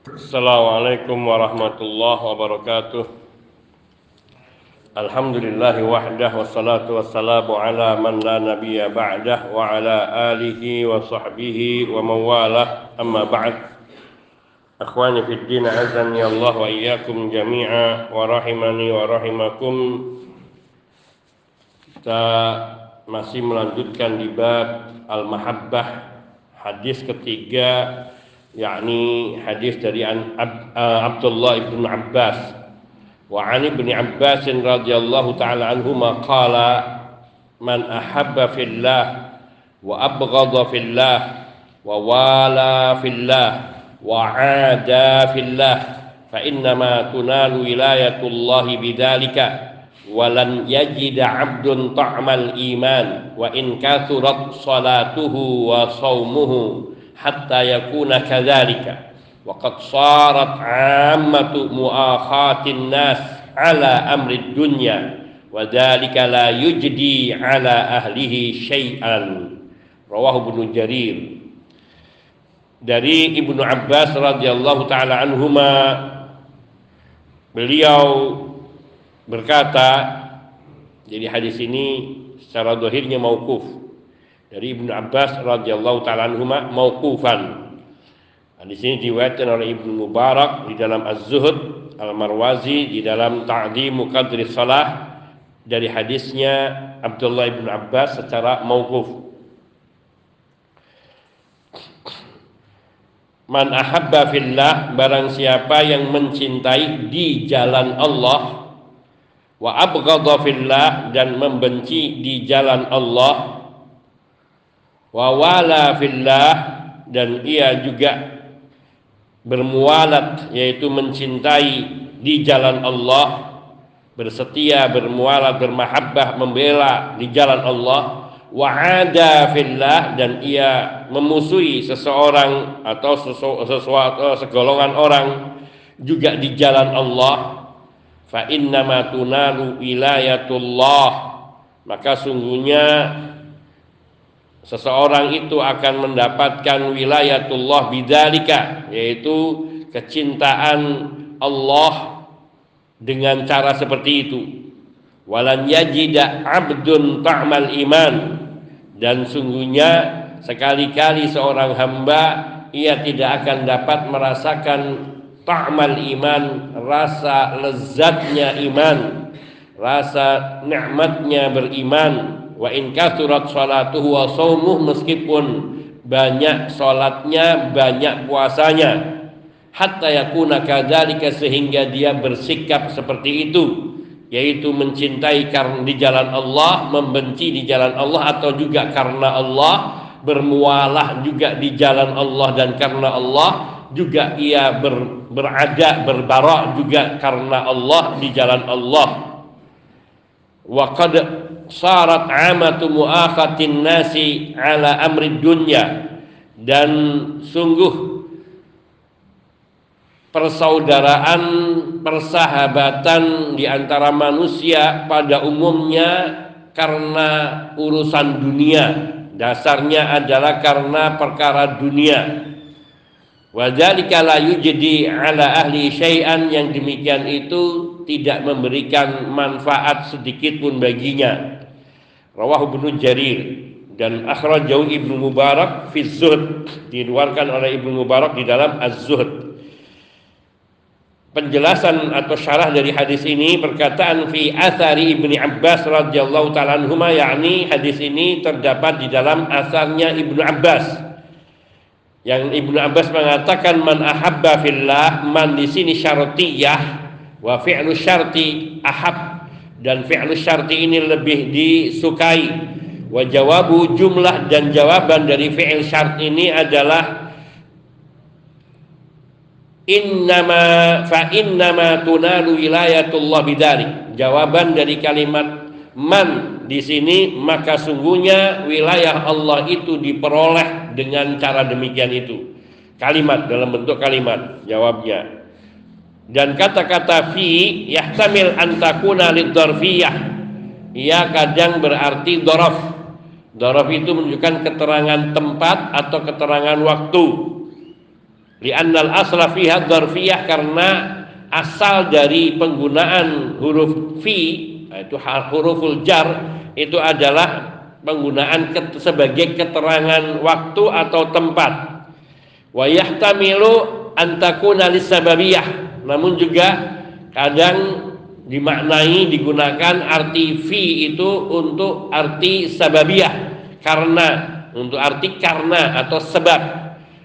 Assalamualaikum warahmatullahi wabarakatuh. Alhamdulillah wahdah wassalatu wassalamu ala man la nabiyya ba'dah wa ala alihi wa sahbihi wa mawalah amma ba'd. Akhwani fid din azani Allah wa iyyakum jami'a wa rahimani wa rahimakum. Kita masih melanjutkan di bab al-mahabbah hadis ketiga yakni hadis dari eh, Abdullah ibn Abbas. Wa an ibn Abbas radhiyallahu taala anhuma qala man ahabba fillah wa abghadha fillah wa wala fillah wa ada fillah fa innama tunalu wilayatullahi bidzalika walan yajida abdun ta'mal iman wa in kathurat salatuhu wa saumuhu hatta yakuna kadzalika. Wa qad sarat 'ammatu mu'akhatin nas ala amri dunya wa dzalika la yujdi ala ahlihi syai'an. Rawahu ibnu jarir. Dari Ibnu Abbas radhiyallahu taala anhuma beliau berkata jadi hadis ini secara dohirnya mauquf dari Ibnu Abbas radhiyallahu taala anhuma mauqufan Nah, di sini diriwayatkan oleh Ibnu Mubarak di dalam Az-Zuhud, Al-Marwazi di dalam Ta'dimu Qadri Salah dari hadisnya Abdullah ibn Abbas secara mauquf. Man ahabba fillah barang siapa yang mencintai di jalan Allah wa abghadha fillah dan membenci di jalan Allah wa wala fillah dan ia juga bermualat yaitu mencintai di jalan Allah bersetia bermualat bermahabbah membela di jalan Allah. Wa'ada fillah dan ia memusuhi seseorang atau sesuatu segolongan orang juga di jalan Allah. Fa wilayatullah. Maka sungguhnya seseorang itu akan mendapatkan wilayatullah bidzalika yaitu kecintaan Allah dengan cara seperti itu. Walan yajida abdun ta'mal iman. Dan sungguhnya sekali-kali seorang hamba ia tidak akan dapat merasakan ta'mal iman rasa lezatnya iman rasa nikmatnya beriman wa in kathurat salatuhu wa saumuh meskipun banyak salatnya banyak puasanya hatta yakuna kadzalika sehingga dia bersikap seperti itu yaitu mencintai karena di jalan Allah, membenci di jalan Allah atau juga karena Allah, bermualah juga di jalan Allah dan karena Allah juga ia ber, berada berbarak juga karena Allah di jalan Allah. Wa qad sarat amatu muakhatin nasi ala amri dunya. Dan sungguh persaudaraan persahabatan di antara manusia pada umumnya karena urusan dunia. Dasarnya adalah karena perkara dunia. Wadzalika la yujdi ala ahli syai'an yang demikian itu tidak memberikan manfaat sedikit pun baginya Rawahu Ibnu Jarir dan akhrajahu Ibnu Mubarak fi Zuhd diriwayatkan oleh Ibnu Mubarak di dalam Az-Zuhd. Penjelasan atau syarah dari hadis ini perkataan fi athari Ibni Abbas radhiyallahu taala anhuma yakni hadis ini terdapat di dalam asarnya Ibnu Abbas. Yang Ibnu Abbas mengatakan man ahabba fillah man di sini syartiyah wa fi'lu syarti ahab dan fi'lu syarti ini lebih disukai. Wa jawabu jumlah dan jawaban dari fi'il syart ini adalah innama fa innama tunalu wilayatullah bidari jawaban dari kalimat man di sini maka sungguhnya wilayah Allah itu diperoleh dengan cara demikian itu. Kalimat dalam bentuk kalimat jawabnya dan kata-kata fi yahtamil antakuna lidzarfiyah ia kadang berarti dorof dorof itu menunjukkan keterangan tempat atau keterangan waktu Li'annal asla fiha dzarfiyah karena asal dari penggunaan huruf fi itu huruful jar itu adalah penggunaan sebagai keterangan waktu atau tempat. Wa yahtamilu antakuna lisababiyah. Namun juga kadang dimaknai digunakan arti fi itu untuk arti sababiyah. Karena untuk arti karena atau sebab.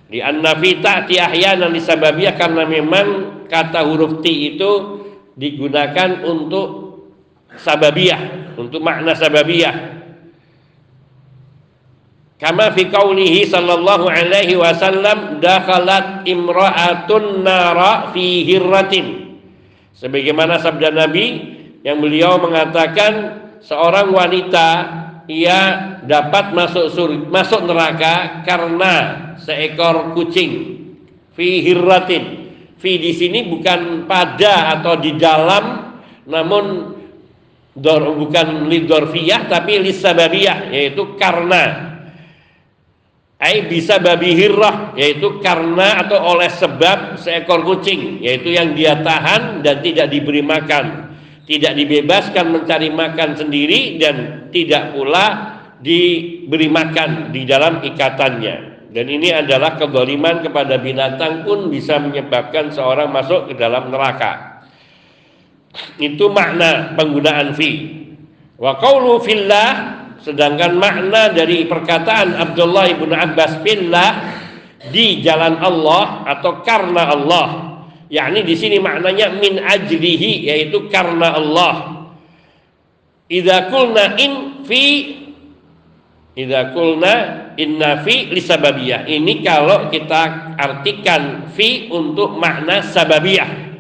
Di annafi ta'ti ahyanan lisababiyah karena memang kata huruf ti itu digunakan untuk sababiyah untuk makna sababiyah kama fi qaulihi sallallahu alaihi wasallam dakhalat imra'atun nara fi hirratin Sebagaimana sabda Nabi yang beliau mengatakan seorang wanita ia dapat masuk surga, masuk neraka karena seekor kucing fi hirratin. Fi di sini bukan pada atau di dalam namun dor, bukan lidorfiyah tapi lisababiyah yaitu karena Ai bisa babi hirrah yaitu karena atau oleh sebab seekor kucing yaitu yang dia tahan dan tidak diberi makan, tidak dibebaskan mencari makan sendiri dan tidak pula diberi makan di dalam ikatannya. Dan ini adalah kezaliman kepada binatang pun bisa menyebabkan seorang masuk ke dalam neraka. Itu makna penggunaan fi. Wa qawlu fillah Sedangkan makna dari perkataan Abdullah ibn Abbas fillah di jalan Allah atau karena Allah, yakni di sini maknanya min ajlihi yaitu karena Allah. Idza kulna in fi idza kulna inna fi lisababiyah. Ini kalau kita artikan fi untuk makna sababiyah.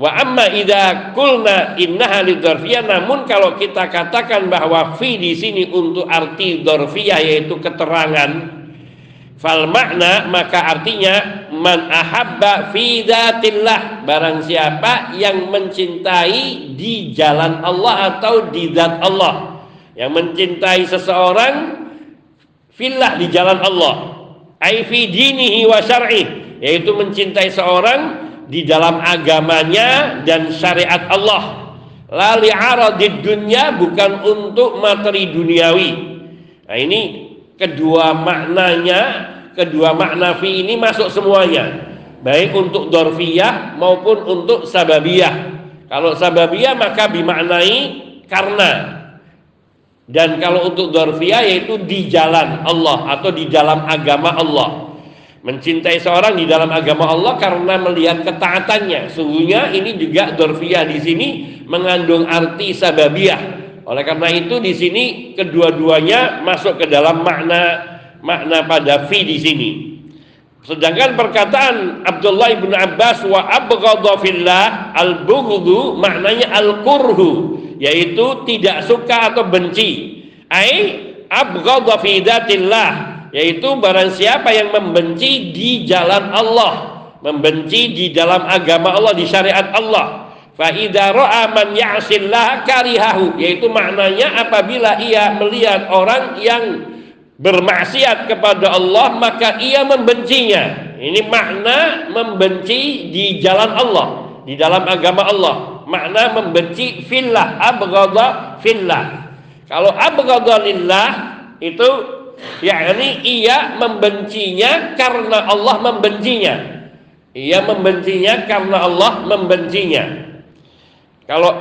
Wa amma idza qulna innaha lidzarfiyah namun kalau kita katakan bahwa fi di sini untuk arti dzarfiyah yaitu keterangan fal makna maka artinya man ahabba fi dzatillah barang siapa yang mencintai di jalan Allah atau di zat Allah yang mencintai seseorang fillah di jalan Allah ai fi dinihi wa syar'i yaitu mencintai seorang di dalam agamanya dan syariat Allah. Lali aradid dunia bukan untuk materi duniawi. Nah ini kedua maknanya, kedua makna fi ini masuk semuanya. Baik untuk dorfiyah maupun untuk sababiyah. Kalau sababiyah maka dimaknai karena dan kalau untuk dorfiyah yaitu di jalan Allah atau di dalam agama Allah. Mencintai seorang di dalam agama Allah karena melihat ketaatannya. Sungguhnya ini juga dorfiyah di sini mengandung arti sababiyah. Oleh karena itu di sini kedua-duanya masuk ke dalam makna makna pada fi di sini. Sedangkan perkataan Abdullah ibn Abbas wa abghadha fillah al bughdu maknanya al kurhu yaitu tidak suka atau benci. Ai abghadha fi yaitu barang siapa yang membenci di jalan Allah membenci di dalam agama Allah di syariat Allah fa idza ra'a man yaitu maknanya apabila ia melihat orang yang bermaksiat kepada Allah maka ia membencinya. Ini makna membenci di jalan Allah di dalam agama Allah. Makna membenci fillah abghadha fillah. Kalau abghadha lillah itu yakni ia membencinya karena Allah membencinya. Ia membencinya karena Allah membencinya. Kalau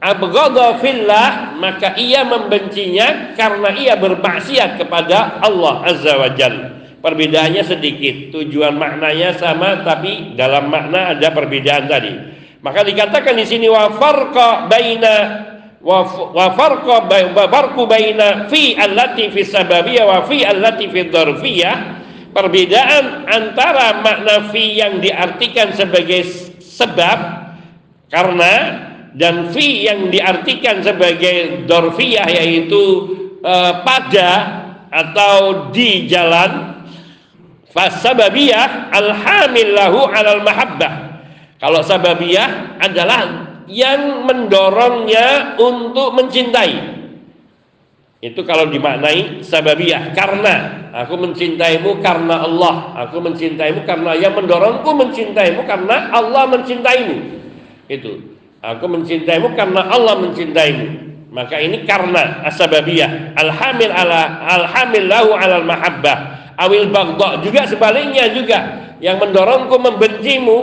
abghadha fillah maka ia membencinya karena ia bermaksiat kepada Allah azza wajalla perbedaannya sedikit tujuan maknanya sama tapi dalam makna ada perbedaan tadi. Maka dikatakan di sini wa farqa baina wa farqa farqu baina fi allati fi sababiyah wa fi allati fi perbedaan antara makna fi yang diartikan sebagai sebab karena dan fi yang diartikan sebagai dorfiyah yaitu eh, pada atau di jalan. Fasababiyah alhamillahu alal mahabbah. Kalau sababiyah adalah yang mendorongnya untuk mencintai. Itu kalau dimaknai sababiyah karena aku mencintaimu karena Allah, aku mencintaimu karena yang mendorongku mencintaimu karena Allah mencintaimu. Itu. Aku mencintaimu karena Allah mencintaimu. Maka ini karena asbabiyah. Alhamil ala alhamil lahu alal mahabbah. Awil baghdha juga sebaliknya juga yang mendorongku membencimu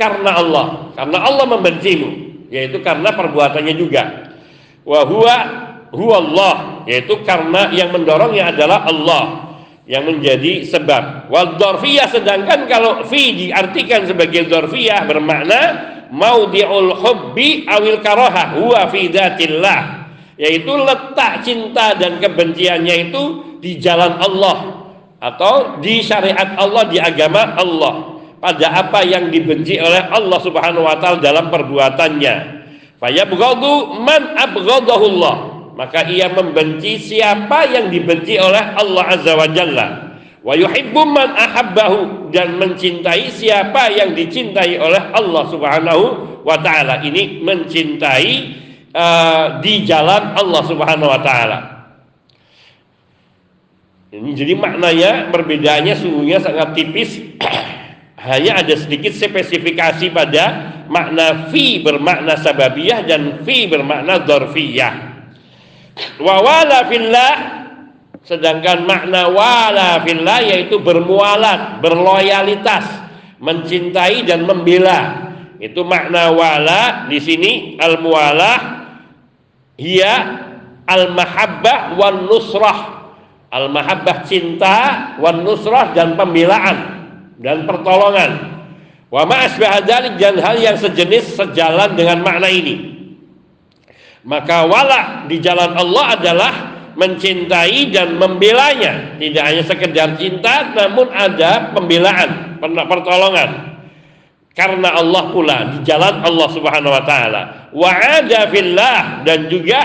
karena Allah. Karena Allah membencimu, yaitu karena perbuatannya juga. Wa huwa huwa Allah, yaitu karena yang mendorongnya adalah Allah yang menjadi sebab. Wal dzarfiyah sedangkan kalau fi diartikan sebagai dzarfiyah bermakna maudhi'ul hubbi awil karaha huwa fi dzatillah yaitu letak cinta dan kebenciannya itu di jalan Allah atau di syariat Allah di agama Allah pada apa yang dibenci oleh Allah Subhanahu wa taala dalam perbuatannya. Fayabghadu man abghadahullah. Maka ia membenci siapa yang dibenci oleh Allah azza wa jalla. Wa yuhibbu man ahabbahu dan mencintai siapa yang dicintai oleh Allah Subhanahu wa taala. Ini mencintai uh, di jalan Allah Subhanahu wa taala. Ini jadi maknanya perbedaannya sungguhnya sangat tipis. Hanya ada sedikit spesifikasi pada makna fi bermakna sababiyah dan fi bermakna dzarfiyah. Wa wala fillah sedangkan makna wala fillah yaitu bermualat, berloyalitas, mencintai dan membela. Itu makna wala di sini al mualah hiya al mahabbah wan nusrah al mahabbah cinta wan nusrah dan pembelaan dan pertolongan. Wa ma dan hal yang sejenis sejalan dengan makna ini. Maka wala di jalan Allah adalah mencintai dan membelanya. Tidak hanya sekedar cinta namun ada pembelaan pertolongan. Karena Allah pula di jalan Allah Subhanahu wa taala. Wa fillah dan juga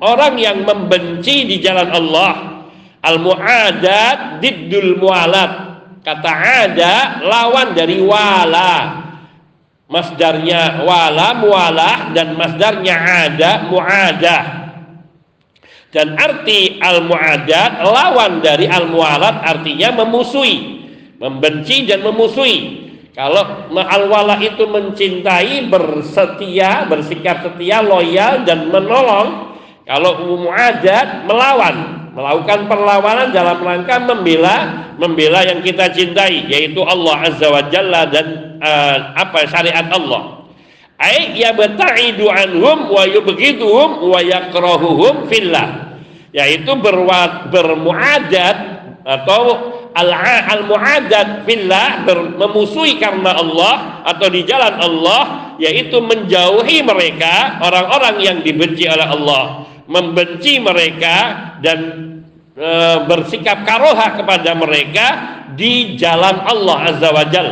orang yang membenci di jalan Allah. Al muadat diddul mualat. Kata ada lawan dari wala. Masdarnya wala mualah dan masdarnya ada muadah. Dan arti al muadat lawan dari al mualat artinya memusuhi, membenci dan memusuhi. Kalau al wala itu mencintai, bersetia, bersikap setia, loyal dan menolong. Kalau muadat melawan, melakukan perlawanan dalam rangka membela membela yang kita cintai yaitu Allah azza wa jalla dan uh, apa syariat Allah. Ai yabta'idu anhum wa yubghiduhum wa yakrahuhum fillah. Yaitu berwat, bermuadat atau al al muadat fillah memusuhi karena Allah atau di jalan Allah yaitu menjauhi mereka orang-orang yang dibenci oleh Allah membenci mereka dan e, bersikap karoha kepada mereka di jalan Allah Azza wa Jal.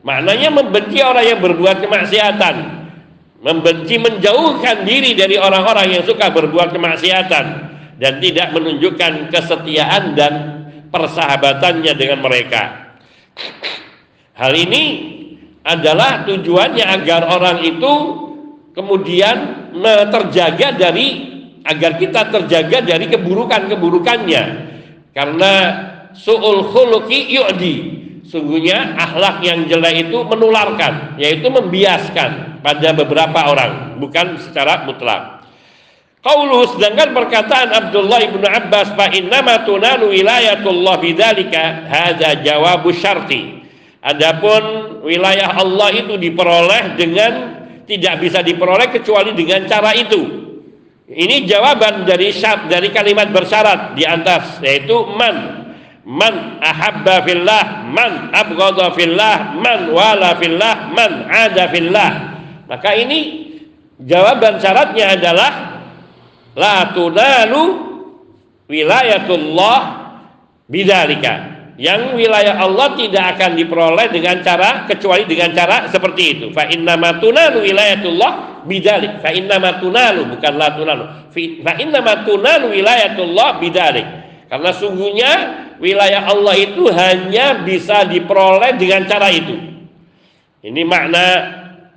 Maknanya membenci orang yang berbuat kemaksiatan. Membenci menjauhkan diri dari orang-orang yang suka berbuat kemaksiatan dan tidak menunjukkan kesetiaan dan persahabatannya dengan mereka. Hal ini adalah tujuannya agar orang itu kemudian terjaga dari agar kita terjaga dari keburukan-keburukannya. Karena su'ul khuluqi yu'di. Sungguhnya akhlak yang jelek itu menularkan yaitu membiaskan pada beberapa orang bukan secara mutlak. Qauluhu sedangkan perkataan Abdullah ibnu Abbas fa innama tunalu wilayatullah bidzalika hadza jawabu syarti. Adapun wilayah Allah itu diperoleh dengan tidak bisa diperoleh kecuali dengan cara itu ini jawaban dari syarat dari kalimat bersyarat di atas yaitu man. Man ahabba fillah man abghadha fillah man wala fillah man ada fillah. Maka ini jawaban syaratnya adalah la tunalu wilayatullah bidzalika yang wilayah Allah tidak akan diperoleh dengan cara kecuali dengan cara seperti itu. Fa inna tunalu wilayatullah bidalik. Fa inna tunalu bukan la tunalu. Fa inna tunalu wilayatullah bidalik. Karena sungguhnya wilayah Allah itu hanya bisa diperoleh dengan cara itu. Ini makna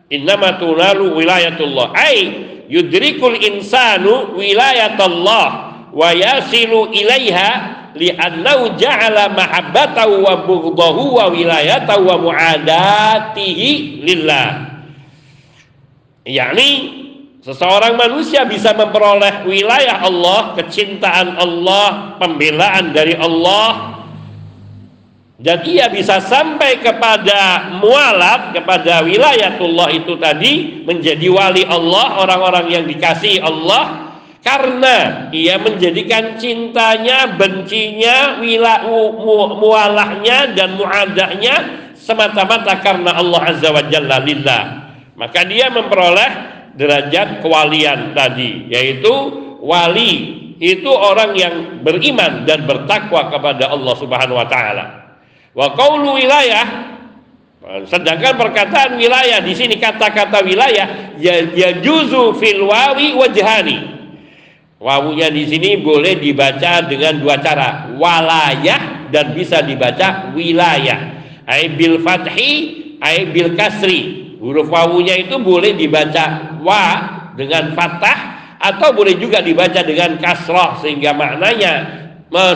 inna tunalu wilayatullah. Ai yudrikul insanu wilayatullah wa yasilu ilaiha li'annahu ja'ala mahabbatahu wa bughdahu wa wilayatahu wa mu'adatihi lillah. Yakni seseorang manusia bisa memperoleh wilayah Allah kecintaan Allah pembelaan dari Allah dan ia bisa sampai kepada mualat kepada wilayatullah itu tadi menjadi wali Allah orang-orang yang dikasih Allah karena ia menjadikan cintanya, bencinya, wila, mu, mualahnya dan muadahnya semata-mata karena Allah Azza wa Jalla lillah. Maka dia memperoleh derajat kewalian tadi, yaitu wali itu orang yang beriman dan bertakwa kepada Allah Subhanahu wa taala. Wa qaulu wilayah Sedangkan perkataan wilayah di sini kata-kata wilayah ya, ya juzu fil wawi wajhani Wawunya di sini boleh dibaca dengan dua cara, walayah dan bisa dibaca wilayah. Ai bil fathi, ai bil kasri. Huruf wawunya itu boleh dibaca wa dengan fathah atau boleh juga dibaca dengan kasrah sehingga maknanya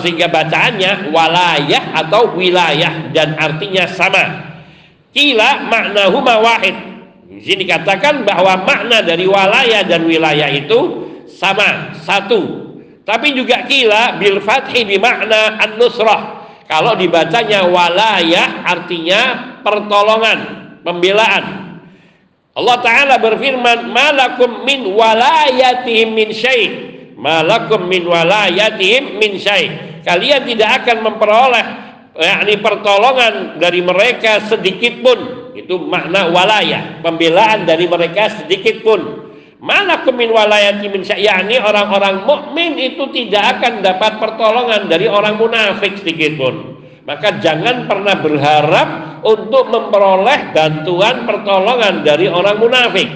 sehingga bacaannya walayah atau wilayah dan artinya sama. Kila maknahuma wahid. Di sini katakan bahwa makna dari walayah dan wilayah itu sama satu. Tapi juga kila bil fathi bi makna an-nusrah. Kalau dibacanya walayah artinya pertolongan pembelaan. Allah taala berfirman malakum min walayatihim min syai' malakum min walayatihim min syai' kalian tidak akan memperoleh yakni pertolongan dari mereka sedikit pun. Itu makna walayah pembelaan dari mereka sedikit pun Mana kemin walayati min yakni orang-orang mukmin itu tidak akan dapat pertolongan dari orang munafik sedikit pun. Maka jangan pernah berharap untuk memperoleh bantuan pertolongan dari orang munafik.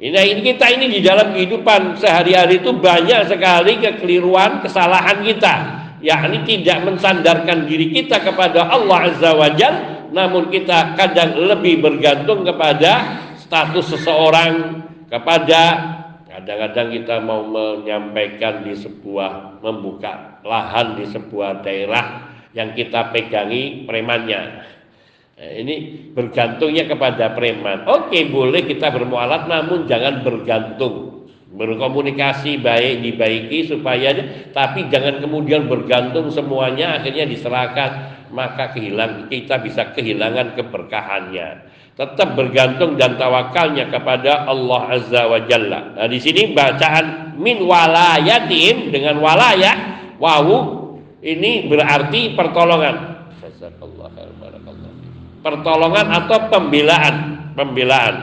Ini, ini kita ini di dalam kehidupan sehari-hari itu banyak sekali kekeliruan, kesalahan kita, yakni tidak mensandarkan diri kita kepada Allah Azza wa Jal, namun kita kadang lebih bergantung kepada status seseorang, kepada kadang-kadang kita mau menyampaikan di sebuah membuka lahan di sebuah daerah yang kita pegangi premannya. Nah, ini bergantungnya kepada preman. Oke, boleh kita bermualat namun jangan bergantung. Berkomunikasi baik dibaiki supaya tapi jangan kemudian bergantung semuanya akhirnya diserahkan maka kehilang kita bisa kehilangan keberkahannya tetap bergantung dan tawakalnya kepada Allah Azza wa Jalla. Nah, di sini bacaan min walayatin dengan walayah wawu ini berarti pertolongan. Pertolongan atau pembelaan, pembelaan.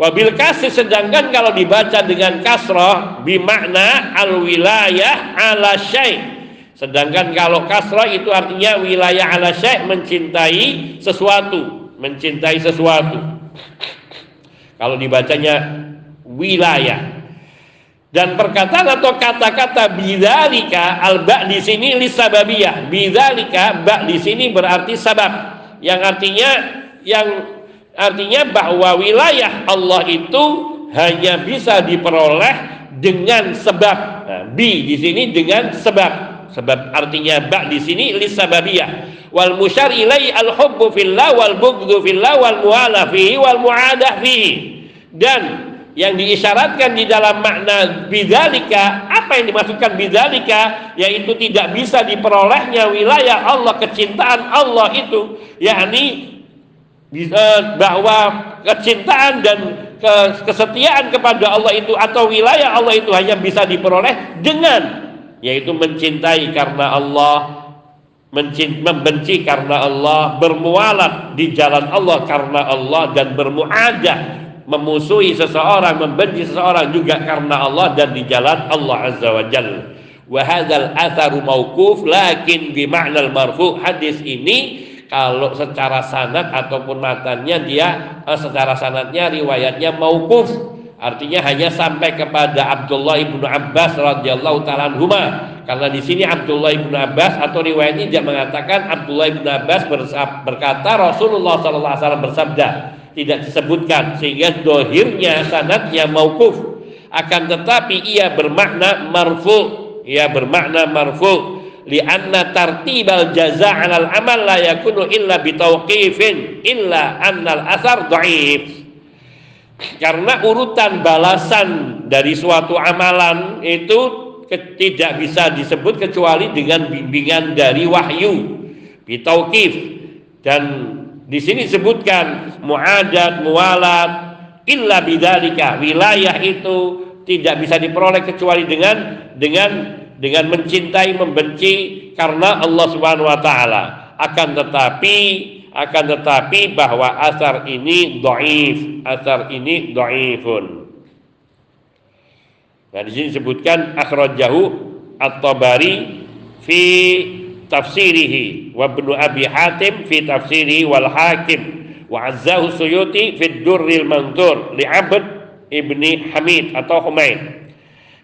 Wabil kasih sedangkan kalau dibaca dengan kasroh bimakna al wilayah ala syai' Sedangkan kalau kasroh itu artinya wilayah ala syai' mencintai sesuatu mencintai sesuatu. Kalau dibacanya wilayah. Dan perkataan atau kata-kata bidzalika al-ba di sini lisababiyah. Bidzalika ba di sini berarti sabab yang artinya yang artinya bahwa wilayah Allah itu hanya bisa diperoleh dengan sebab. Nah, bi di sini dengan sebab sebab artinya ba di sini lisababiyah. Wal musyar ilai al hubbu fillah wal bughdhu fillah wal muala fihi wal muadah fihi. Dan yang diisyaratkan di dalam makna bidzalika apa yang dimaksudkan bidzalika yaitu tidak bisa diperolehnya wilayah Allah kecintaan Allah itu. Yakni bahwa kecintaan dan kesetiaan kepada Allah itu atau wilayah Allah itu hanya bisa diperoleh dengan yaitu mencintai karena Allah membenci karena Allah bermualat di jalan Allah karena Allah dan bermuadah memusuhi seseorang membenci seseorang juga karena Allah dan di jalan Allah azza wa jalla wa atharu mauquf lakin marfu. Hadis ini kalau secara sanad ataupun matanya dia eh, secara sanadnya riwayatnya mauquf Artinya hanya sampai kepada Abdullah ibnu Abbas radhiyallahu taala Karena di sini Abdullah ibnu Abbas atau riwayat ini dia mengatakan Abdullah ibnu Abbas berkata Rasulullah SAW bersabda tidak disebutkan sehingga dohirnya sanadnya maukuf akan tetapi ia bermakna marfu ia bermakna marfu. Lianna tartibal jaza 'alal amal la yakunu illa bitauqifin illa annal asar dhaif karena urutan balasan dari suatu amalan itu tidak bisa disebut kecuali dengan bimbingan dari wahyu bitauqif dan di sini disebutkan muadat mualat illa bidzalika. Wilayah itu tidak bisa diperoleh kecuali dengan dengan dengan mencintai membenci karena Allah Subhanahu wa taala. Akan tetapi akan tetapi bahwa asar ini dhaif asar ini dhaifun Nah di sini disebutkan akhrajahu at-Tabari fi tafsirihi wa Ibnu Abi Hatim fi tafsirihi wal Hakim wa azzahu Suyuti fi Durril Mantur li Abd ibni Hamid atau Humaid.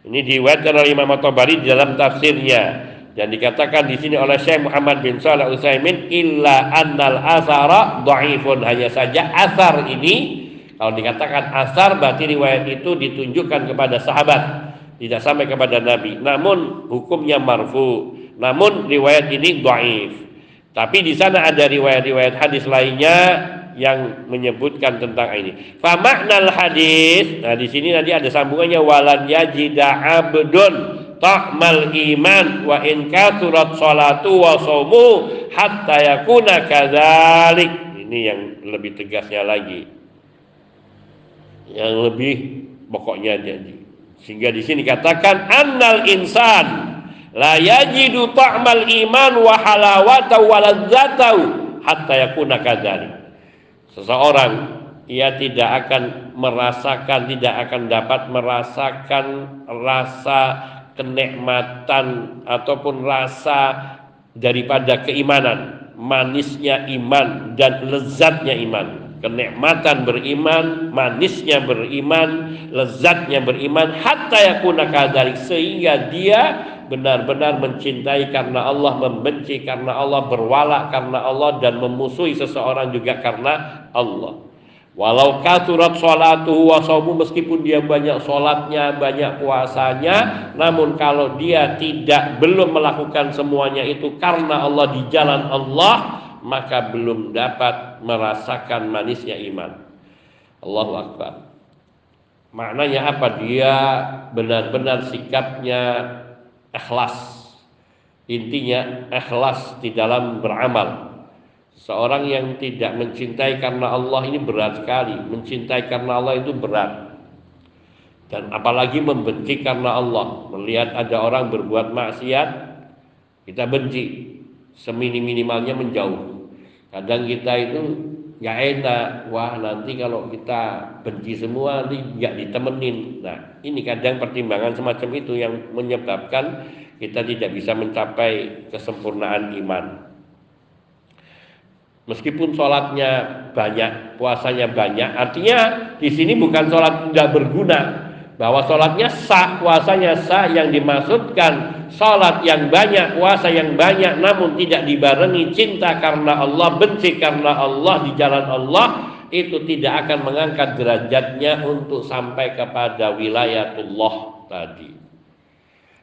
Ini diriwayatkan oleh Imam At-Tabari di dalam tafsirnya dan dikatakan di sini oleh Syekh Muhammad bin Shalih Utsaimin illa annal asara dhaifun hanya saja asar ini kalau dikatakan asar berarti riwayat itu ditunjukkan kepada sahabat tidak sampai kepada Nabi. Namun hukumnya marfu. Namun riwayat ini dhaif tapi di sana ada riwayat-riwayat hadis lainnya yang menyebutkan tentang ini. Fa hadis, nah di sini nanti ada sambungannya walan yajida abdun ta'mal iman wa in kasurat salatu wa saumu hatta yakuna kadzalik. Ini yang lebih tegasnya lagi. Yang lebih pokoknya jadi. Sehingga di sini katakan annal insan la yajidu ta'mal iman wa halawata wa ladzatahu hatta yakuna kadzalik seseorang ia tidak akan merasakan tidak akan dapat merasakan rasa kenikmatan ataupun rasa daripada keimanan. Manisnya iman dan lezatnya iman. Kenikmatan beriman manisnya beriman lezatnya beriman. Hatta yakuna kadzalik sehingga dia benar-benar mencintai karena Allah, membenci karena Allah, berwala karena Allah dan memusuhi seseorang juga karena Allah. Walau katurat sholatuhu wa meskipun dia banyak sholatnya, banyak puasanya, namun kalau dia tidak belum melakukan semuanya itu karena Allah di jalan Allah, maka belum dapat merasakan manisnya iman. Allahu Akbar. Maknanya apa? Dia benar-benar sikapnya ikhlas. Intinya ikhlas di dalam beramal. Seorang yang tidak mencintai karena Allah ini berat sekali. Mencintai karena Allah itu berat. Dan apalagi membenci karena Allah. Melihat ada orang berbuat maksiat, kita benci. Semini-minimalnya menjauh. Kadang kita itu nggak enak. Wah nanti kalau kita benci semua nanti nggak ditemenin. Nah ini kadang pertimbangan semacam itu yang menyebabkan kita tidak bisa mencapai kesempurnaan iman. Meskipun sholatnya banyak, puasanya banyak, artinya di sini bukan sholat tidak berguna, bahwa sholatnya sah, puasanya sah, yang dimaksudkan sholat yang banyak, puasa yang banyak, namun tidak dibarengi cinta karena Allah, benci karena Allah di jalan Allah, itu tidak akan mengangkat derajatnya untuk sampai kepada wilayatullah tadi.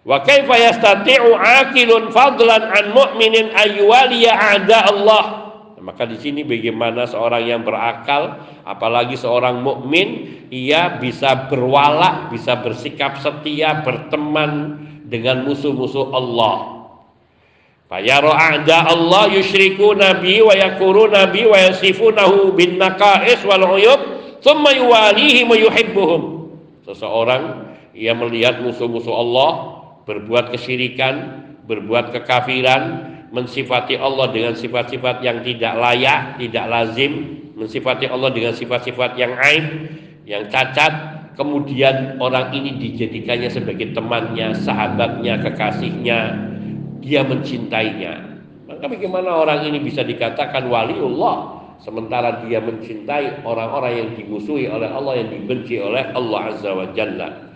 Wa kaifa yastati'u aqilun fadlan an mu'minin ayyuwaliya a'da Allah. Maka di sini bagaimana seorang yang berakal, apalagi seorang mukmin, ia bisa berwala, bisa bersikap setia, berteman dengan musuh-musuh Allah. Fayara a'da Allah yusyriku nabi wa yakuru nabi wa yasifunahu bin naqais wal uyub thumma yuwalihi wa yuhibbuhum. Seseorang ia melihat musuh-musuh Allah berbuat kesyirikan, berbuat kekafiran, mensifati Allah dengan sifat-sifat yang tidak layak, tidak lazim, mensifati Allah dengan sifat-sifat yang aib, yang cacat, kemudian orang ini dijadikannya sebagai temannya, sahabatnya, kekasihnya, dia mencintainya. Maka bagaimana orang ini bisa dikatakan waliullah sementara dia mencintai orang-orang yang dimusuhi oleh Allah yang dibenci oleh Allah Azza wa Jalla.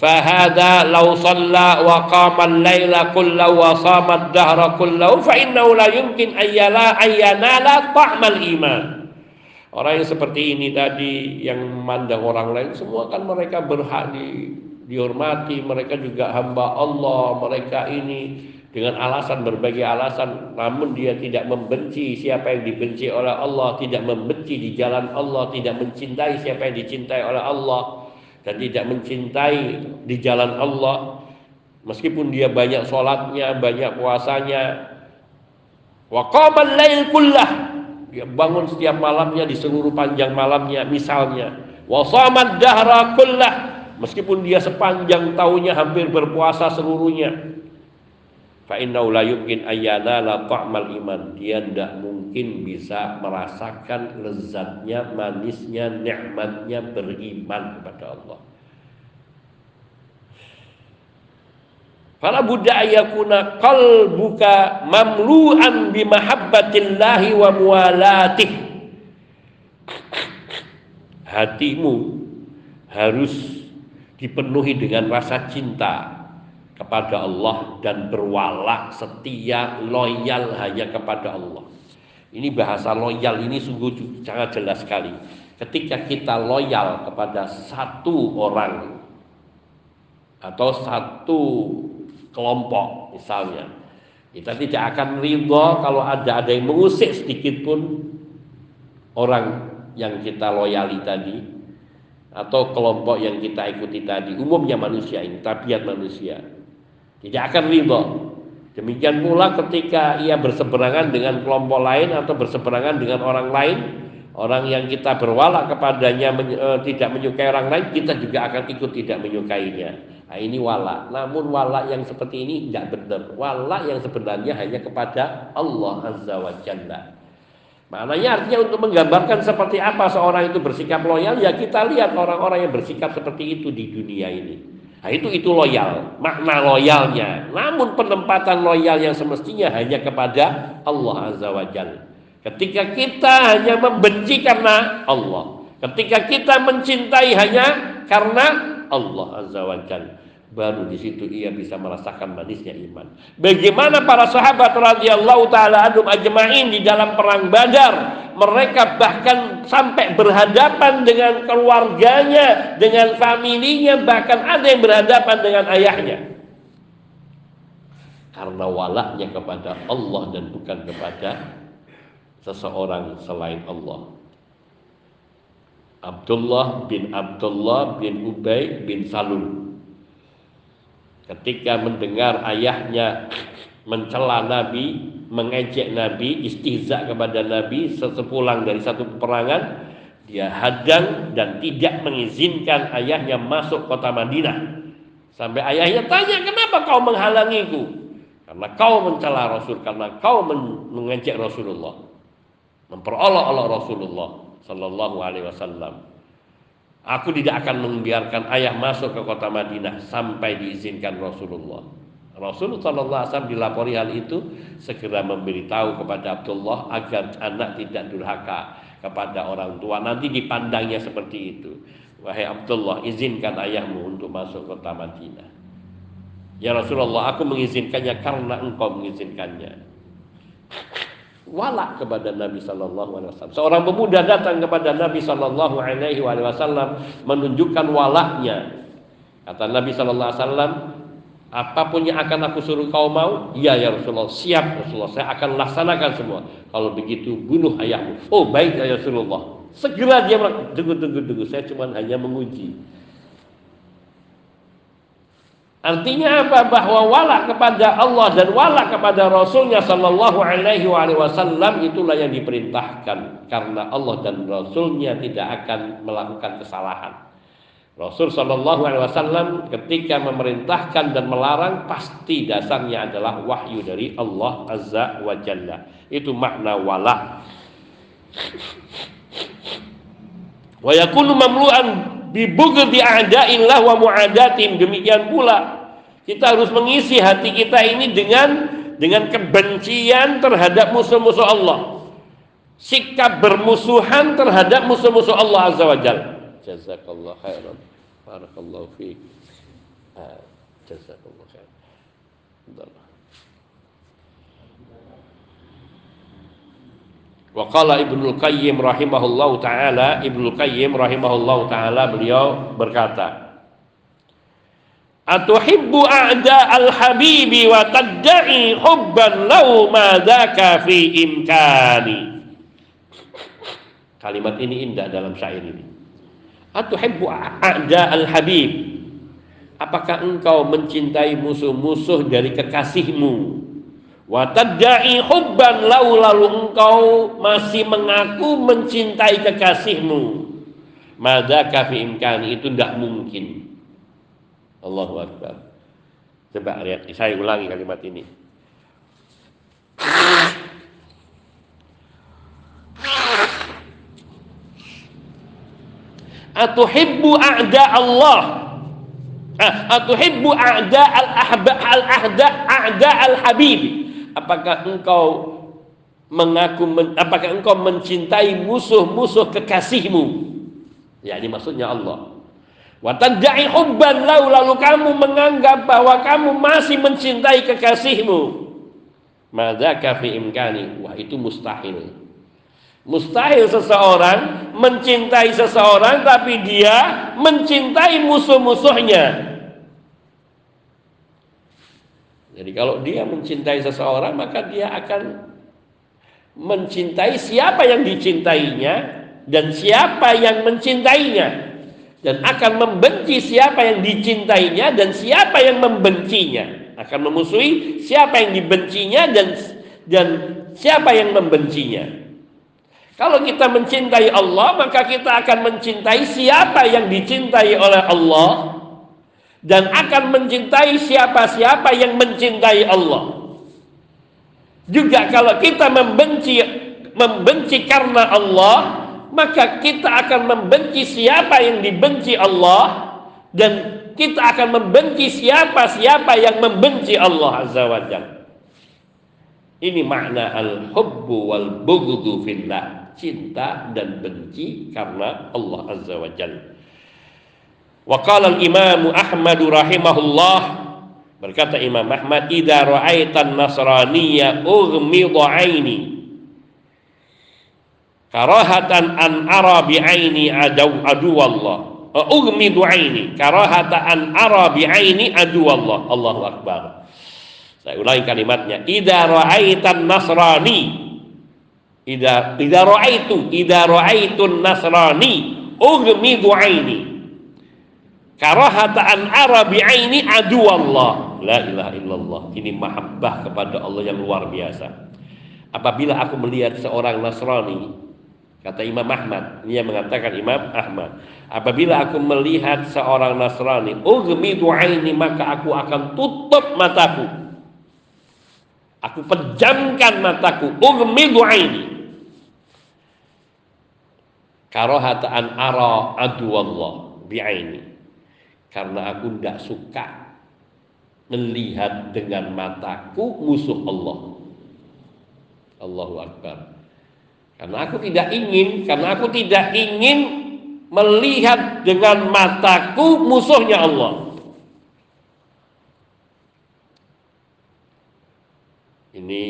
Wa qama al-laila kullahu wa sama ad-dahra kullahu fa innahu la yumkin ayyala ayyanala ta'mal iman. Orang yang seperti ini tadi yang memandang orang lain semua kan mereka berhak di dihormati, mereka juga hamba Allah, mereka ini dengan alasan berbagai alasan. Namun dia tidak membenci siapa yang dibenci oleh Allah tidak membenci di jalan Allah tidak mencintai siapa yang dicintai oleh Allah dan tidak mencintai di jalan Allah. Meskipun dia banyak sholatnya banyak puasanya. Wa qamal lail kullah. Dia bangun setiap malamnya di seluruh panjang malamnya misalnya. Wa samad dahra kullah. Meskipun dia sepanjang tahunnya hampir berpuasa seluruhnya Fa innahu la yumkin ayyana la ta'mal iman. Dia tidak mungkin bisa merasakan lezatnya, manisnya, nikmatnya beriman kepada Allah. Fala budda ayakuna qalbuka mamlu'an bi mahabbatillahi wa muwalatih. Hatimu harus dipenuhi dengan rasa cinta kepada Allah dan berwala setia loyal hanya kepada Allah. Ini bahasa loyal ini sungguh sangat jelas sekali. Ketika kita loyal kepada satu orang atau satu kelompok misalnya, kita tidak akan ridho kalau ada ada yang mengusik sedikit pun orang yang kita loyali tadi atau kelompok yang kita ikuti tadi umumnya manusia ini tabiat manusia tidak akan ridho. Demikian pula ketika ia berseberangan dengan kelompok lain atau berseberangan dengan orang lain, orang yang kita berwala kepadanya men, e, tidak menyukai orang lain, kita juga akan ikut tidak menyukainya. Nah, ini wala. Namun wala yang seperti ini tidak benar. Wala yang sebenarnya hanya kepada Allah Azza wa Jalla. Maknanya artinya untuk menggambarkan seperti apa seorang itu bersikap loyal, ya kita lihat orang-orang yang bersikap seperti itu di dunia ini. Nah, itu itu loyal, makna loyalnya. Namun penempatan loyal yang semestinya hanya kepada Allah Azza wa Jalla. Ketika kita hanya membenci karena Allah, ketika kita mencintai hanya karena Allah Azza wa Jalla baru di situ ia bisa merasakan manisnya iman. Bagaimana para sahabat radhiyallahu taala anhum ajmain di dalam perang Badar, mereka bahkan sampai berhadapan dengan keluarganya, dengan familinya, bahkan ada yang berhadapan dengan ayahnya. Karena walaknya kepada Allah dan bukan kepada seseorang selain Allah. Abdullah bin Abdullah bin Ubay bin Salul ketika mendengar ayahnya mencela Nabi, mengejek Nabi, istihza kepada Nabi sesepulang dari satu peperangan, dia hadang dan tidak mengizinkan ayahnya masuk kota Madinah. Sampai ayahnya tanya, "Kenapa kau menghalangiku?" Karena kau mencela Rasul, karena kau mengejek Rasulullah. Memperolok-olok Rasulullah sallallahu alaihi wasallam. Aku tidak akan membiarkan ayah masuk ke kota Madinah sampai diizinkan Rasulullah. Rasulullah SAW dilapori hal itu segera memberitahu kepada Abdullah agar anak tidak durhaka kepada orang tua. Nanti dipandangnya seperti itu. Wahai Abdullah, izinkan ayahmu untuk masuk kota Madinah. Ya Rasulullah, aku mengizinkannya karena engkau mengizinkannya walak kepada Nabi Shallallahu Alaihi Wasallam. Seorang pemuda datang kepada Nabi Shallallahu Alaihi Wasallam menunjukkan walaknya. Kata Nabi Shallallahu Alaihi Wasallam, apa pun yang akan aku suruh kau mau, iya ya Rasulullah, siap Rasulullah, saya akan laksanakan semua. Kalau begitu bunuh ayahmu. Oh baik ya Rasulullah. Segera dia tunggu tunggu tunggu, saya cuma hanya menguji. Artinya apa? Bahwa wala kepada Allah dan wala kepada Rasulnya Sallallahu Alaihi Wasallam itulah yang diperintahkan karena Allah dan Rasulnya tidak akan melakukan kesalahan. Rasul Sallallahu Alaihi Wasallam ketika memerintahkan dan melarang pasti dasarnya adalah wahyu dari Allah Azza wa Jalla. Itu makna wala. Wa yakunu mamlu'an bi bughdi a'da'illah wa mu'adatim. Demikian pula kita harus mengisi hati kita ini dengan dengan kebencian terhadap musuh-musuh Allah. Sikap bermusuhan terhadap musuh-musuh Allah Azza wa Jalla. Jazakallah khairan. Barakallahu fiik. Ah, khairan. Wa qala Ibnu Qayyim rahimahullahu taala, Ibnu Qayyim rahimahullahu taala beliau berkata, Atuhibbu a'da al-habibi wa tadda'i hubban lau ma dhaka fi imkani. Kalimat ini indah dalam syair ini. Atuhibbu a'da al-habib. Apakah engkau mencintai musuh-musuh dari kekasihmu? Wa tadda'i hubban lau lalu engkau masih mengaku mencintai kekasihmu. Madzaka fi imkani itu tidak mungkin. Allahu Akbar. Coba lihat, saya ulangi kalimat ini. Atuhibbu a'da Allah Atuhibbu a'da al-ahba al-ahda a'da al-habib Apakah engkau mengaku apakah engkau mencintai musuh-musuh kekasihmu Ya ini maksudnya Allah Watadai hubban lau lalu kamu menganggap bahwa kamu masih mencintai kekasihmu. Madzaka fi imkani. Wah itu mustahil. Mustahil seseorang mencintai seseorang tapi dia mencintai musuh-musuhnya. Jadi kalau dia mencintai seseorang maka dia akan mencintai siapa yang dicintainya dan siapa yang mencintainya. Dan akan membenci siapa yang dicintainya dan siapa yang membencinya. Akan memusuhi siapa yang dibencinya dan dan siapa yang membencinya. Kalau kita mencintai Allah maka kita akan mencintai siapa yang dicintai oleh Allah dan akan mencintai siapa-siapa yang mencintai Allah juga kalau kita membenci membenci karena Allah maka kita akan membenci siapa yang dibenci Allah dan kita akan membenci siapa-siapa yang membenci Allah Azza wa. Ini makna al-hubbu wal fillah, cinta dan benci karena Allah Azza wa Jalla. Wa qala al-Imam Ahmad rahimahullah berkata Imam Ahmad idza ra'aitan nasraniyya ughmidha 'aini karahatan an ara bi aini adu adu Allah. Ugmidu aini karahata an ara bi aini adu Allah. Allahu akbar. Saya ulangi kalimatnya idza ra'aitan nasrani idza idza ra'aitu idza ra'aitun nasrani ugmidu aini karahata an ara bi aini adu Allah la ilaha illallah ini mahabbah kepada Allah yang luar biasa apabila aku melihat seorang Nasrani Kata Imam Ahmad, dia mengatakan Imam Ahmad, apabila aku melihat seorang Nasrani, ugmidu aini maka aku akan tutup mataku. Aku pejamkan mataku, ugmidu aini. Karohataan ara adu Allah bi'aini. Karena aku tidak suka melihat dengan mataku musuh Allah. Allahu Akbar. Karena aku tidak ingin, karena aku tidak ingin melihat dengan mataku musuhnya Allah. Ini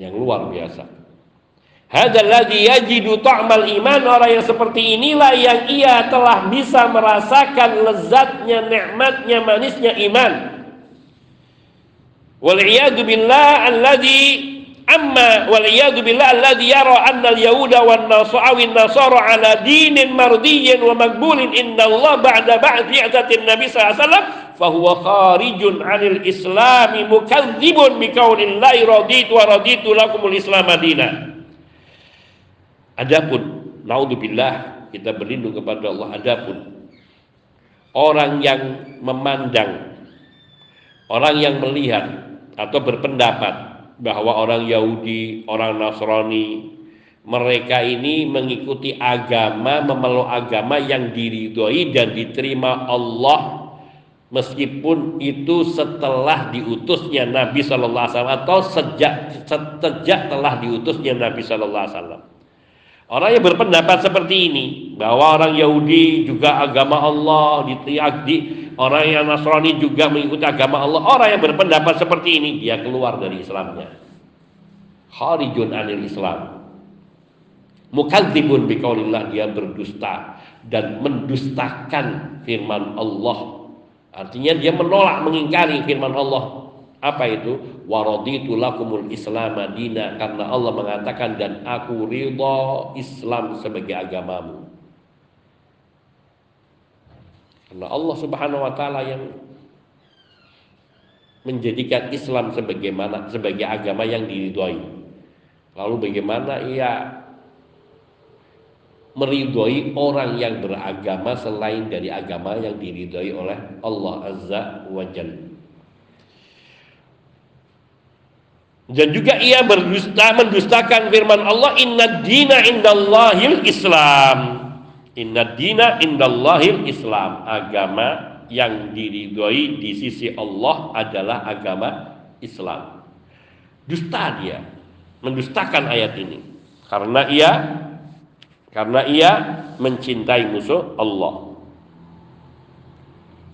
yang luar biasa. Hadalladzi yajidu ta'mal iman. Orang yang seperti inilah yang ia telah bisa merasakan lezatnya, nikmatnya, manisnya iman. Wal billah alladzi Amma wal iyadu billah alladhi yara anna al-yahuda wan nasara nasara ala dinin mardiyyin wa maqbulin. Inna Allah ba'da ba'd i'tatin nabi sallallahu alaihi wasallam fa huwa kharijun 'anil islami mukadzibun bi qaulillahi raditu wa raditu lakumul islam madina Adapun naudzubillah kita berlindung kepada Allah adapun orang yang memandang orang yang melihat atau berpendapat bahwa orang Yahudi, orang Nasrani, mereka ini mengikuti agama, memeluk agama yang diridhoi dan diterima Allah meskipun itu setelah diutusnya Nabi Shallallahu Alaihi Wasallam atau sejak sejak telah diutusnya Nabi Shallallahu Alaihi Wasallam. Orang yang berpendapat seperti ini bahwa orang Yahudi juga agama Allah di, orang yang Nasrani juga mengikuti agama Allah. Orang yang berpendapat seperti ini dia keluar dari Islamnya. Kharijun anil Islam. Mukadzibun biqaulillah dia berdusta dan mendustakan firman Allah Artinya dia menolak mengingkari firman Allah. Apa itu? Waraditu lakumul Islam madina karena Allah mengatakan dan aku ridha Islam sebagai agamamu. Karena Allah Subhanahu wa taala yang menjadikan Islam sebagaimana sebagai agama yang diridhoi. Lalu bagaimana ia meridhoi orang yang beragama selain dari agama yang diridhoi oleh Allah Azza wa Jalla. Dan juga ia berdusta mendustakan firman Allah inna dina indallahil Islam. Inna dina indallahil Islam. Agama yang diridhoi di sisi Allah adalah agama Islam. Dusta dia, mendustakan ayat ini. Karena ia karena ia mencintai musuh Allah.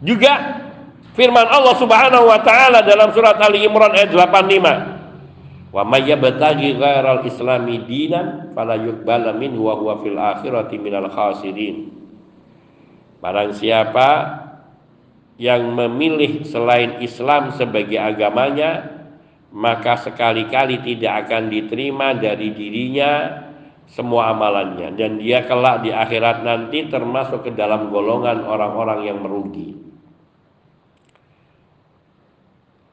Juga firman Allah Subhanahu wa taala dalam surat Ali Imran ayat 85 Wa may yabtaghi ghairal islami dinan fala yuqbala minhu wa huwa fil akhirati minal khasirin. Barang siapa yang memilih selain Islam sebagai agamanya, maka sekali-kali tidak akan diterima dari dirinya semua amalannya dan dia kelak di akhirat nanti termasuk ke dalam golongan orang-orang yang merugi.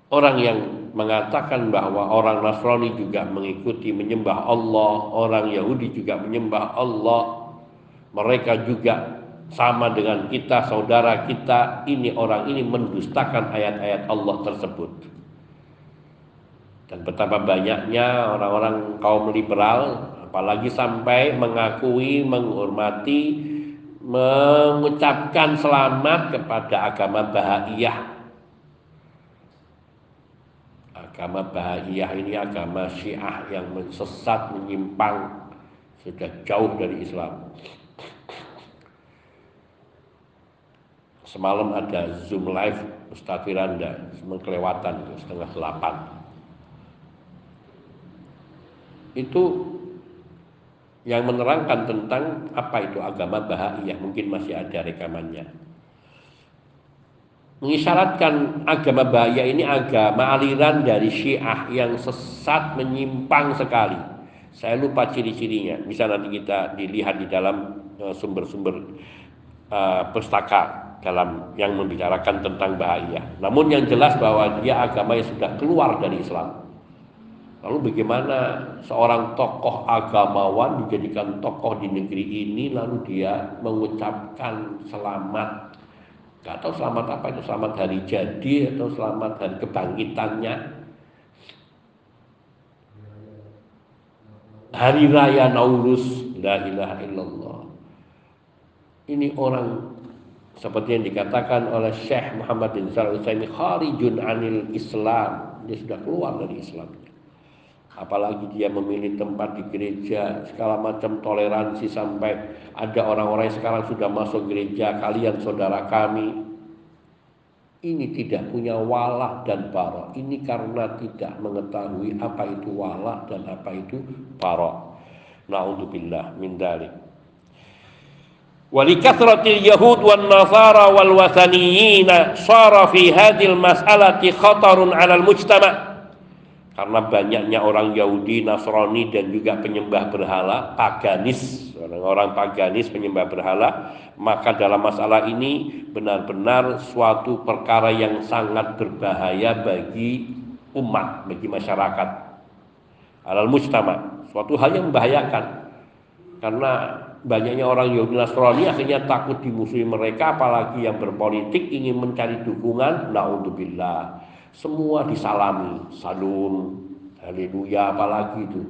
Orang yang mengatakan bahwa orang Nasrani juga mengikuti menyembah Allah, orang Yahudi juga menyembah Allah. Mereka juga sama dengan kita, saudara kita. Ini orang ini mendustakan ayat-ayat Allah tersebut. Dan betapa banyaknya orang-orang kaum liberal apalagi sampai mengakui, menghormati, mengucapkan selamat kepada agama Bahaiyah agama Bahiyah ini agama Syiah yang sesat menyimpang sudah jauh dari Islam. Semalam ada Zoom live Ustaz Firanda, kelewatan setengah delapan. Itu yang menerangkan tentang apa itu agama Bahiyah, mungkin masih ada rekamannya mengisyaratkan agama bahaya ini agama aliran dari Syiah yang sesat menyimpang sekali. Saya lupa ciri-cirinya. Bisa nanti kita dilihat di dalam eh, sumber-sumber uh, pustaka dalam yang membicarakan tentang bahaya. Namun yang jelas bahwa dia agama yang sudah keluar dari Islam. Lalu bagaimana seorang tokoh agamawan dijadikan tokoh di negeri ini lalu dia mengucapkan selamat Gak tahu selamat apa itu selamat hari jadi atau selamat hari kebangkitannya. Hari raya Nauruz, la ilaha illallah. Ini orang seperti yang dikatakan oleh Syekh Muhammad bin Utsaimin kharijun anil Islam. Dia sudah keluar dari Islam apalagi dia memilih tempat di gereja segala macam toleransi sampai ada orang-orang yang sekarang sudah masuk gereja kalian saudara kami ini tidak punya walah dan barok ini karena tidak mengetahui apa itu walah dan apa itu barok naudzubillah min dalik ولكثرة اليهود والنصارى والوثنيين صار في هذه المسألة خطر على المجتمع karena banyaknya orang Yahudi, Nasrani dan juga penyembah berhala, paganis, orang-orang paganis penyembah berhala, maka dalam masalah ini benar-benar suatu perkara yang sangat berbahaya bagi umat, bagi masyarakat. Alal mujtama, suatu hal yang membahayakan. Karena banyaknya orang Yahudi Nasrani akhirnya takut dimusuhi mereka apalagi yang berpolitik ingin mencari dukungan. Naudzubillah semua disalami. Salun haleluya apalagi itu.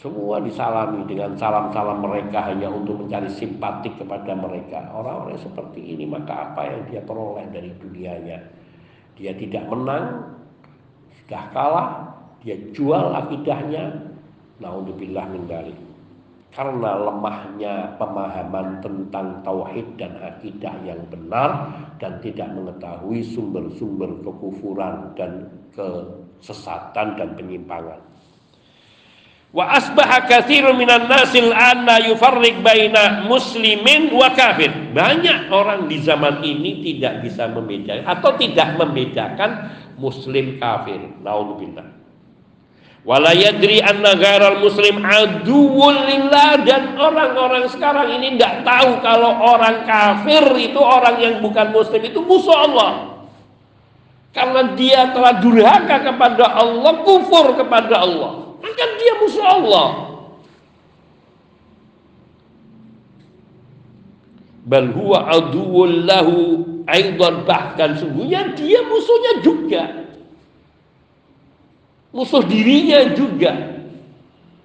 Semua disalami dengan salam-salam mereka hanya untuk mencari simpatik kepada mereka. Orang-orang seperti ini maka apa yang dia peroleh dari dunianya? Dia tidak menang sudah kalah dia jual akidahnya. Naudzubillah min dalik karena lemahnya pemahaman tentang tauhid dan akidah yang benar dan tidak mengetahui sumber-sumber kekufuran dan kesesatan dan penyimpangan. Wa asbaha katsirun minan nasil anna yufarriq baina muslimin wa kafir. Banyak orang di zaman ini tidak bisa membedakan atau tidak membedakan muslim kafir. Nauzubillah. Wala yadri anna ghairal muslim aduwwul dan orang-orang sekarang ini tidak tahu kalau orang kafir itu orang yang bukan muslim itu musuh Allah. Karena dia telah durhaka kepada Allah, kufur kepada Allah. Kan dia musuh Allah. Bal huwa aduwwul lahu aidan bahkan sungguhnya dia musuhnya juga. Musuh dirinya juga.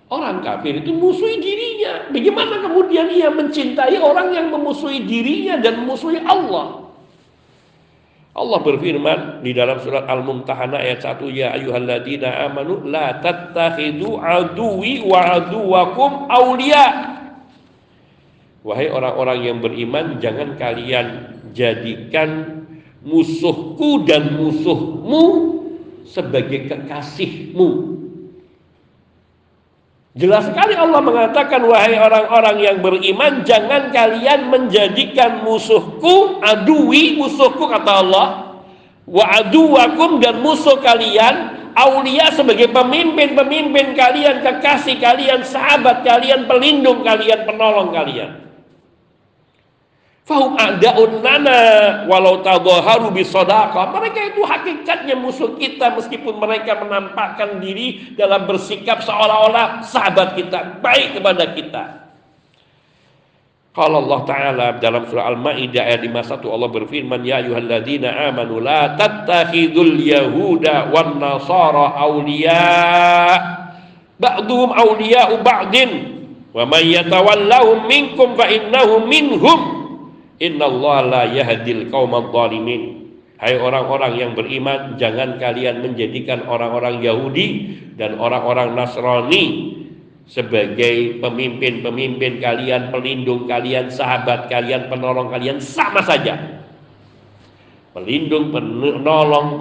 Orang kafir itu musuhi dirinya. Bagaimana kemudian ia mencintai orang yang memusuhi dirinya dan memusuhi Allah? Allah berfirman di dalam surat Al-Mumtahanah ayat 1 ya ayyuhalladzina amanu la tattakhidu aduwi wa aduwakum awliya Wahai orang-orang yang beriman jangan kalian jadikan musuhku dan musuhmu sebagai kekasihmu. Jelas sekali Allah mengatakan wahai orang-orang yang beriman jangan kalian menjadikan musuhku adui musuhku kata Allah. Wa aduwakum dan musuh kalian aulia sebagai pemimpin-pemimpin kalian kekasih kalian sahabat kalian pelindung kalian penolong kalian Fahum a'da'un lana walau tadhaharu bisodaqah. Mereka itu hakikatnya musuh kita meskipun mereka menampakkan diri dalam bersikap seolah-olah sahabat kita, baik kepada kita. Kalau Allah Ta'ala dalam surah Al-Ma'idah ayat 51 Allah berfirman Ya ayuhalladzina amanu la tattakhidul yahuda wan nasara awliya ba'duhum awliya'u ba'din wa man yatawallahum minkum fa innahum minhum Innallaha la yahdil qaumadh dhalimin. Hai orang-orang yang beriman, jangan kalian menjadikan orang-orang Yahudi dan orang-orang Nasrani sebagai pemimpin-pemimpin kalian, pelindung kalian, sahabat kalian, penolong kalian sama saja. Pelindung, penolong,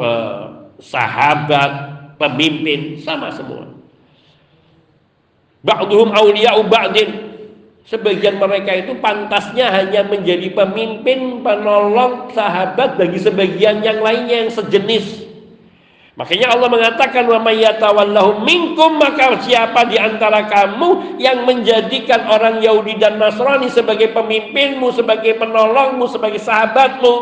sahabat, pemimpin sama semua. Ba'duhum awliya'u ba'din Sebagian mereka itu pantasnya hanya menjadi pemimpin, penolong, sahabat bagi sebagian yang lainnya yang sejenis. Makanya Allah mengatakan wa mayyatawallahu minkum maka siapa di antara kamu yang menjadikan orang Yahudi dan Nasrani sebagai pemimpinmu, sebagai penolongmu, sebagai sahabatmu,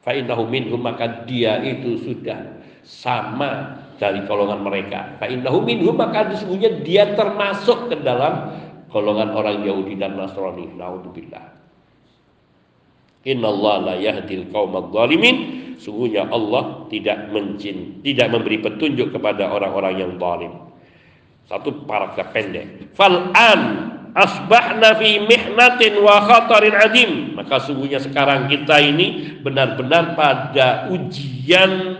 fa innahu minhum maka dia itu sudah sama dari golongan mereka. Fa innahu minhum maka sesungguhnya dia termasuk ke dalam golongan orang Yahudi dan Nasrani. Naudzubillah. Inna la yahdil qaumadh dhalimin. Sungguhnya Allah tidak mencin, tidak memberi petunjuk kepada orang-orang yang zalim. Satu paragraf pendek. Fal an asbahna fi mihnatin wa khatarin adim. Maka sungguhnya sekarang kita ini benar-benar pada ujian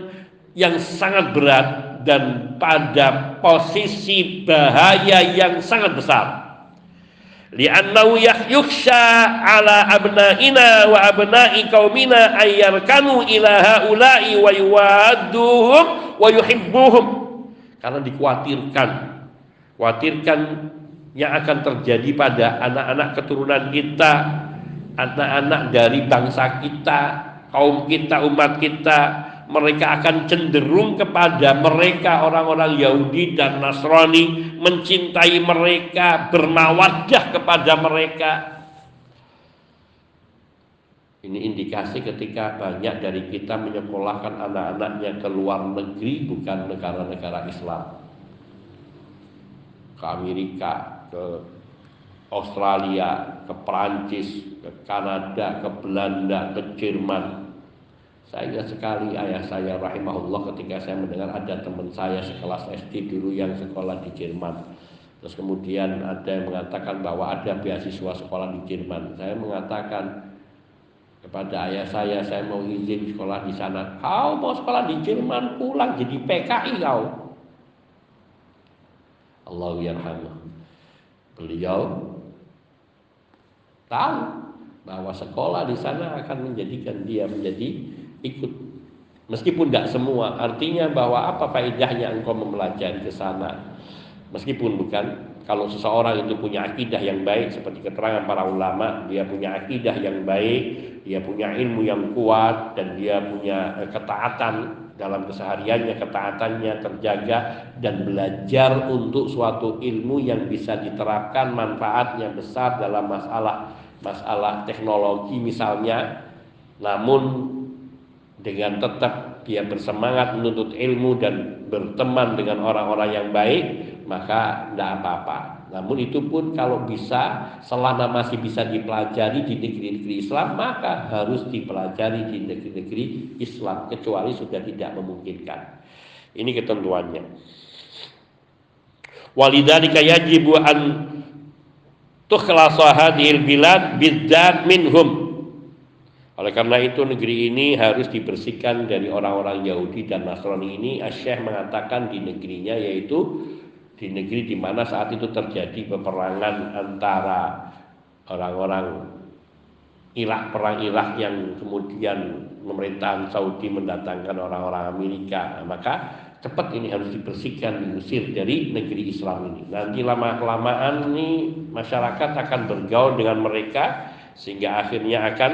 yang sangat berat dan pada posisi bahaya yang sangat besar li'annahu yukhsha ala abna'ina wa abna'i qaumina ayyarkanu ila haula'i wa yuwadduhum wa yuhibbuhum. Karena dikhawatirkan khawatirkan yang akan terjadi pada anak-anak keturunan kita anak-anak dari bangsa kita kaum kita umat kita mereka akan cenderung kepada mereka orang-orang Yahudi dan Nasrani mencintai mereka bermawadah kepada mereka. Ini indikasi ketika banyak dari kita menyekolahkan anak-anaknya ke luar negeri bukan negara-negara Islam. Ke Amerika ke Australia ke Perancis ke Kanada ke Belanda ke Jerman saya ingat sekali ayah saya rahimahullah ketika saya mendengar ada teman saya sekelas SD dulu yang sekolah di Jerman. Terus kemudian ada yang mengatakan bahwa ada beasiswa sekolah di Jerman. Saya mengatakan kepada ayah saya, saya mau izin sekolah di sana. Kau mau sekolah di Jerman pulang jadi PKI kau. Allah yarhamah. Beliau tahu bahwa sekolah di sana akan menjadikan dia menjadi ikut meskipun tidak semua artinya bahwa apa faedahnya engkau mempelajari ke sana Meskipun bukan kalau seseorang itu punya akidah yang baik seperti keterangan para ulama, dia punya akidah yang baik, dia punya ilmu yang kuat dan dia punya eh, ketaatan dalam kesehariannya, ketaatannya terjaga dan belajar untuk suatu ilmu yang bisa diterapkan manfaatnya besar dalam masalah masalah teknologi misalnya. Namun dengan tetap dia bersemangat menuntut ilmu dan berteman dengan orang-orang yang baik, maka tidak apa-apa. Namun itu pun kalau bisa selama masih bisa dipelajari di negeri-negeri Islam maka harus dipelajari di negeri-negeri Islam kecuali sudah tidak memungkinkan. Ini ketentuannya. Walidzalika yajibu an tukhlasa hadhil bilad bidzat minhum. Oleh karena itu negeri ini harus dibersihkan dari orang-orang Yahudi dan Nasrani ini. Asyikh mengatakan di negerinya yaitu di negeri di mana saat itu terjadi peperangan antara orang-orang Irak perang Irak yang kemudian pemerintahan Saudi mendatangkan orang-orang Amerika nah, maka cepat ini harus dibersihkan diusir dari negeri Islam ini nanti lama kelamaan ini masyarakat akan bergaul dengan mereka sehingga akhirnya akan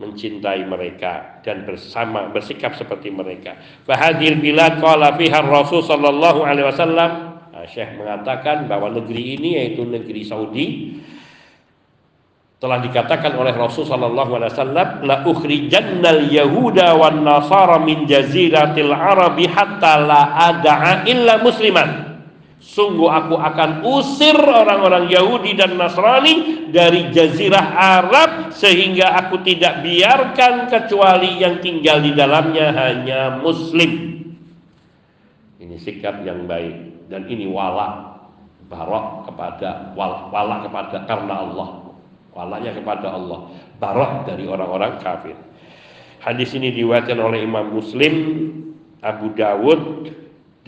mencintai mereka dan bersama bersikap seperti mereka. Fahadil bilad qala fiha Rasul sallallahu alaihi wasallam Nah, Syekh mengatakan bahwa negeri ini yaitu negeri Saudi telah dikatakan oleh Rasul sallallahu alaihi wasallam la ukhrijannal yahuda wan nasara min jaziratil arabi hatta la ada'a illa musliman Sungguh aku akan usir orang-orang Yahudi dan Nasrani dari jazirah Arab sehingga aku tidak biarkan kecuali yang tinggal di dalamnya hanya muslim. Ini sikap yang baik dan ini wala barok kepada wala kepada karena Allah. Walanya kepada Allah. Barok dari orang-orang kafir. Hadis ini diwakilkan oleh Imam Muslim Abu Dawud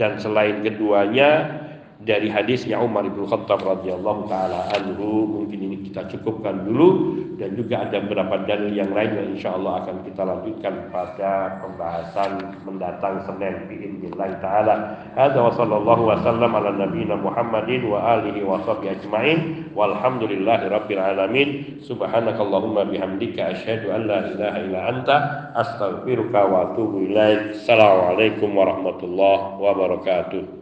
dan selain keduanya dari hadisnya Umar bin Khattab radhiyallahu taala anhu mungkin ini kita cukupkan dulu dan juga ada beberapa dalil yang lain yang insya Allah akan kita lanjutkan pada pembahasan mendatang Senin biidznillah taala. Hadza wa sallallahu wasallam ala nabiyina Muhammadin wa alihi wa sahbihi ajmain walhamdulillahi rabbil alamin. Subhanakallahumma bihamdika asyhadu an la ilaha illa anta astaghfiruka wa atubu ilaik. Assalamualaikum warahmatullahi wabarakatuh.